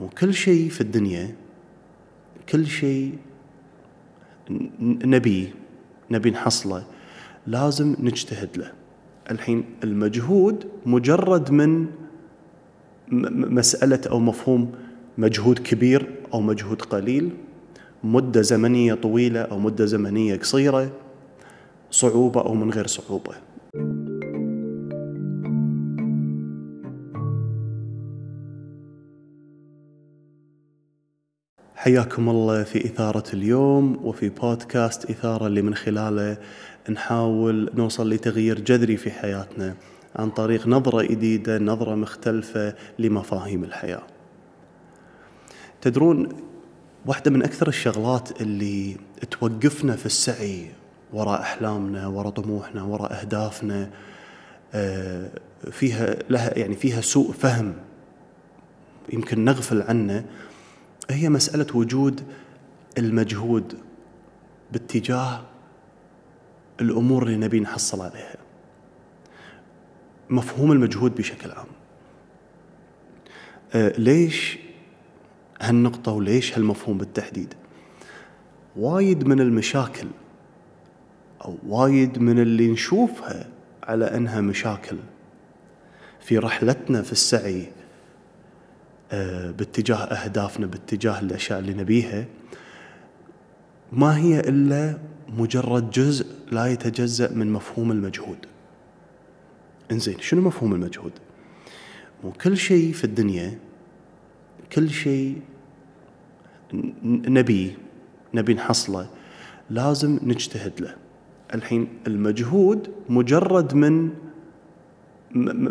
مو كل شيء في الدنيا كل شيء نبي نبي نحصله لازم نجتهد له. الحين المجهود مجرد من مسألة أو مفهوم مجهود كبير أو مجهود قليل مدة زمنية طويلة أو مدة زمنية قصيرة صعوبة أو من غير صعوبة. حياكم الله في إثارة اليوم وفي بودكاست إثارة اللي من خلاله نحاول نوصل لتغيير جذري في حياتنا عن طريق نظرة جديدة نظرة مختلفة لمفاهيم الحياة. تدرون واحدة من أكثر الشغلات اللي توقفنا في السعي وراء أحلامنا وراء طموحنا وراء أهدافنا آه، فيها لها يعني فيها سوء فهم يمكن نغفل عنه هي مسألة وجود المجهود باتجاه الأمور اللي نبي نحصل عليها. مفهوم المجهود بشكل عام. آه ليش هالنقطة وليش هالمفهوم بالتحديد؟ وايد من المشاكل أو وايد من اللي نشوفها على أنها مشاكل في رحلتنا في السعي باتجاه أهدافنا باتجاه الأشياء اللي نبيها. ما هي إلا مجرد جزء لا يتجزأ من مفهوم المجهود. إنزين شنو مفهوم المجهود؟ مو كل شيء في الدنيا كل شيء نبي نبي نحصله لازم نجتهد له. الحين المجهود مجرد من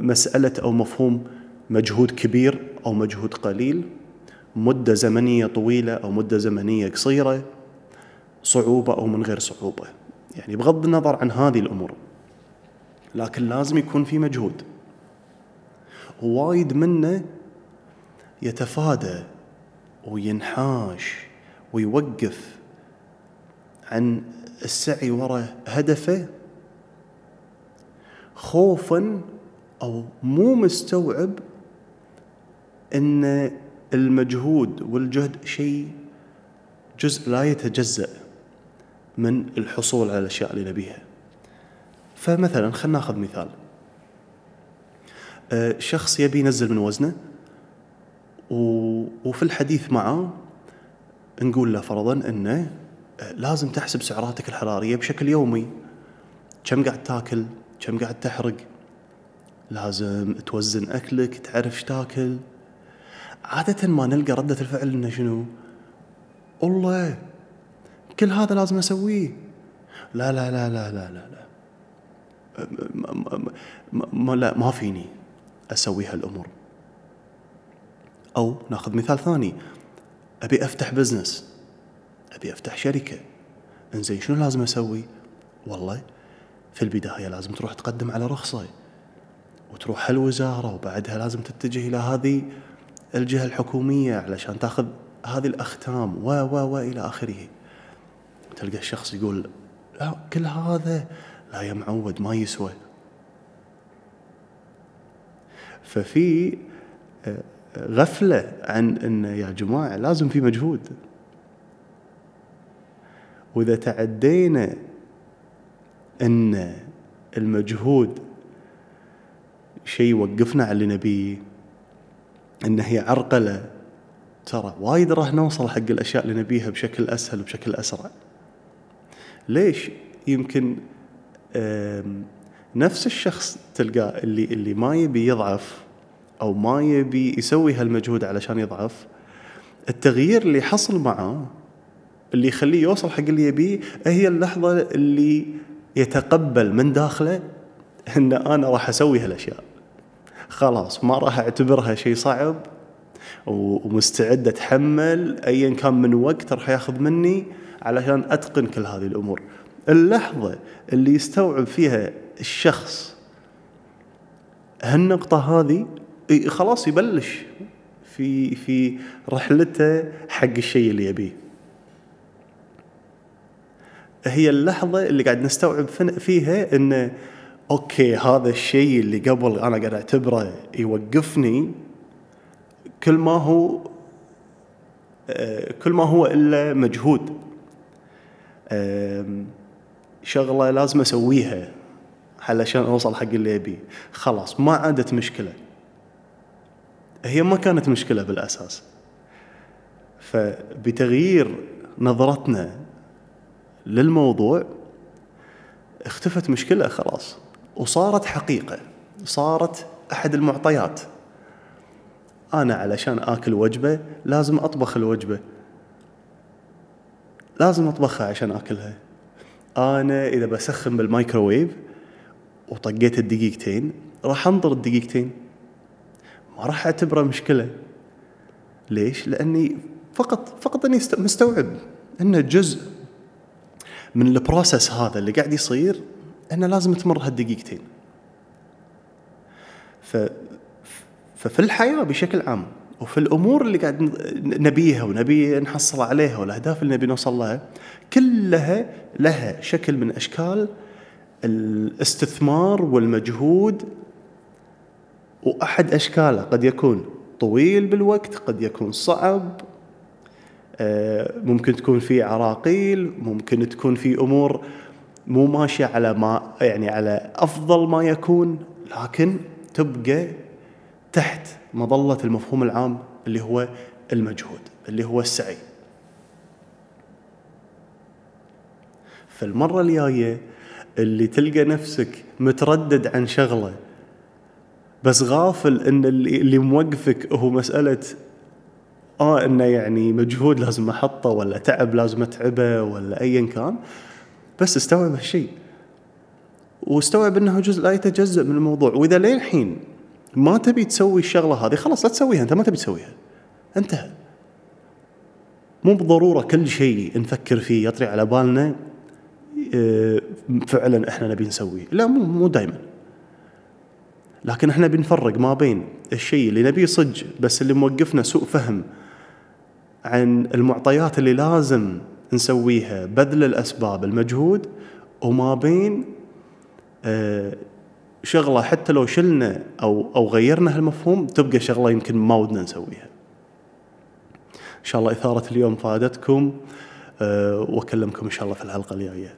مسألة أو مفهوم مجهود كبير أو مجهود قليل مدة زمنية طويلة أو مدة زمنية قصيرة صعوبة أو من غير صعوبة. يعني بغض النظر عن هذه الأمور لكن لازم يكون في مجهود. وايد منا يتفادى وينحاش ويوقف عن السعي وراء هدفه خوفا أو مو مستوعب إن المجهود والجهد شيء جزء لا يتجزأ من الحصول على الأشياء اللي نبيها. فمثلا خلينا ناخذ مثال. آه، شخص يبي ينزل من وزنه وفي الحديث معه نقول له فرضا إنه آه، لازم تحسب سعراتك الحرارية بشكل يومي. كم قاعد تاكل؟ كم قاعد تحرق؟ لازم توزن أكلك تعرف إيش تاكل؟ عادة ما نلقى ردة الفعل إنه شنو؟ الله كل هذا لازم أسويه. لا لا لا لا لا لا لا. ما, ما, لا ما فيني أسوي هالأمور. أو ناخذ مثال ثاني. أبي أفتح بزنس. أبي أفتح شركة. إنزين شنو لازم أسوي؟ والله في البداية لازم تروح تقدم على رخصة. وتروح هالوزارة وبعدها لازم تتجه إلى هذه الجهة الحكومية علشان تاخذ هذه الاختام و و و إلى آخره. تلقى الشخص يقول لا كل هذا لا يا معود ما يسوى. ففي آه، غفلة عن أن يا جماعة لازم في مجهود. وإذا تعدينا أن المجهود شيء يوقفنا على اللي نبيه أن هي عرقلة ترى وايد راح نوصل حق الأشياء اللي نبيها بشكل أسهل وبشكل أسرع. ليش يمكن نفس الشخص تلقاه اللي اللي ما يبي يضعف أو ما يبي يسوي هالمجهود علشان يضعف التغيير اللي حصل معاه اللي يخليه يوصل حق اللي يبيه هي اللحظة اللي يتقبل من داخله إن أنا راح أسوي هالأشياء. خلاص ما راح أعتبرها شيء صعب ومستعد أتحمل. ايا كان من وقت راح ياخذ مني علشان أتقن كل هذه الأمور. اللحظة اللي يستوعب فيها الشخص هالنقطة هذه خلاص يبلش في في رحلته حق الشيء اللي يبيه. هي اللحظة اللي قاعد نستوعب فيها إنه أوكي هذا الشيء اللي قبل أنا قاعد أعتبره يوقفني كل ما هو آه، كل ما هو إلا مجهود شغلة لازم أسويها علشان أوصل حق اللي ابيه خلاص ما عادت مشكلة. هي ما كانت مشكلة بالأساس. فبتغيير نظرتنا للموضوع اختفت مشكلة خلاص. وصارت حقيقة صارت أحد المعطيات. أنا علشان آكل وجبة لازم أطبخ الوجبة. لازم أطبخها عشان آكلها. أنا إذا بسخن بالمايكروويف وطقيت الدقيقتين راح أنطر الدقيقتين. ما راح أعتبره مشكلة. ليش؟ لأني فقط فقط است- مستوعب إنه جزء من ال process هذا اللي قاعد يصير انه لازم تمر هالدقيقتين. ف ففي الحياة بشكل عام وفي الأمور اللي قاعد نبيها ونبي نحصل عليها والأهداف اللي نبي نوصل لها كلها لها شكل من أشكال الاستثمار والمجهود وأحد أشكاله قد يكون طويل بالوقت قد يكون صعب آه، ممكن تكون في عراقيل ممكن تكون في أمور مو ماشيه على ما يعني على أفضل ما يكون لكن تبقى تحت مظلة المفهوم العام اللي هو المجهود اللي هو السعي. فالمرة الجاية اللي تلقى نفسك متردد عن شغلة بس غافل إن اللي, موقفك هو مسألة آه إنه يعني مجهود لازم أحطه ولا تعب لازم أتعبه ولا ايا كان بس استوعب هالشيء. واستوعب إنه جزء لا يتجزأ من الموضوع. وإذا للحين ما تبي تسوي الشغلة هذه خلاص لا تسويها. أنت ما تبي تسويها. انتهى. مو بالضروره كل شيء نفكر فيه يطري على بالنا آه، فعلا إحنا نبي نسويه. لا مو مو دائما لكن إحنا بنفرق ما بين الشيء اللي نبيه صج بس اللي موقفنا سوء فهم عن المعطيات اللي لازم نسويها بذل الأسباب المجهود وما بين آه، شغلة حتى لو شلنا أو أو غيرنا هالمفهوم تبقى شغلة يمكن ما ودنا نسويها. إن شاء الله إثارة اليوم فادتكم آه، وأكلمكم إن شاء الله في الحلقة الجاية.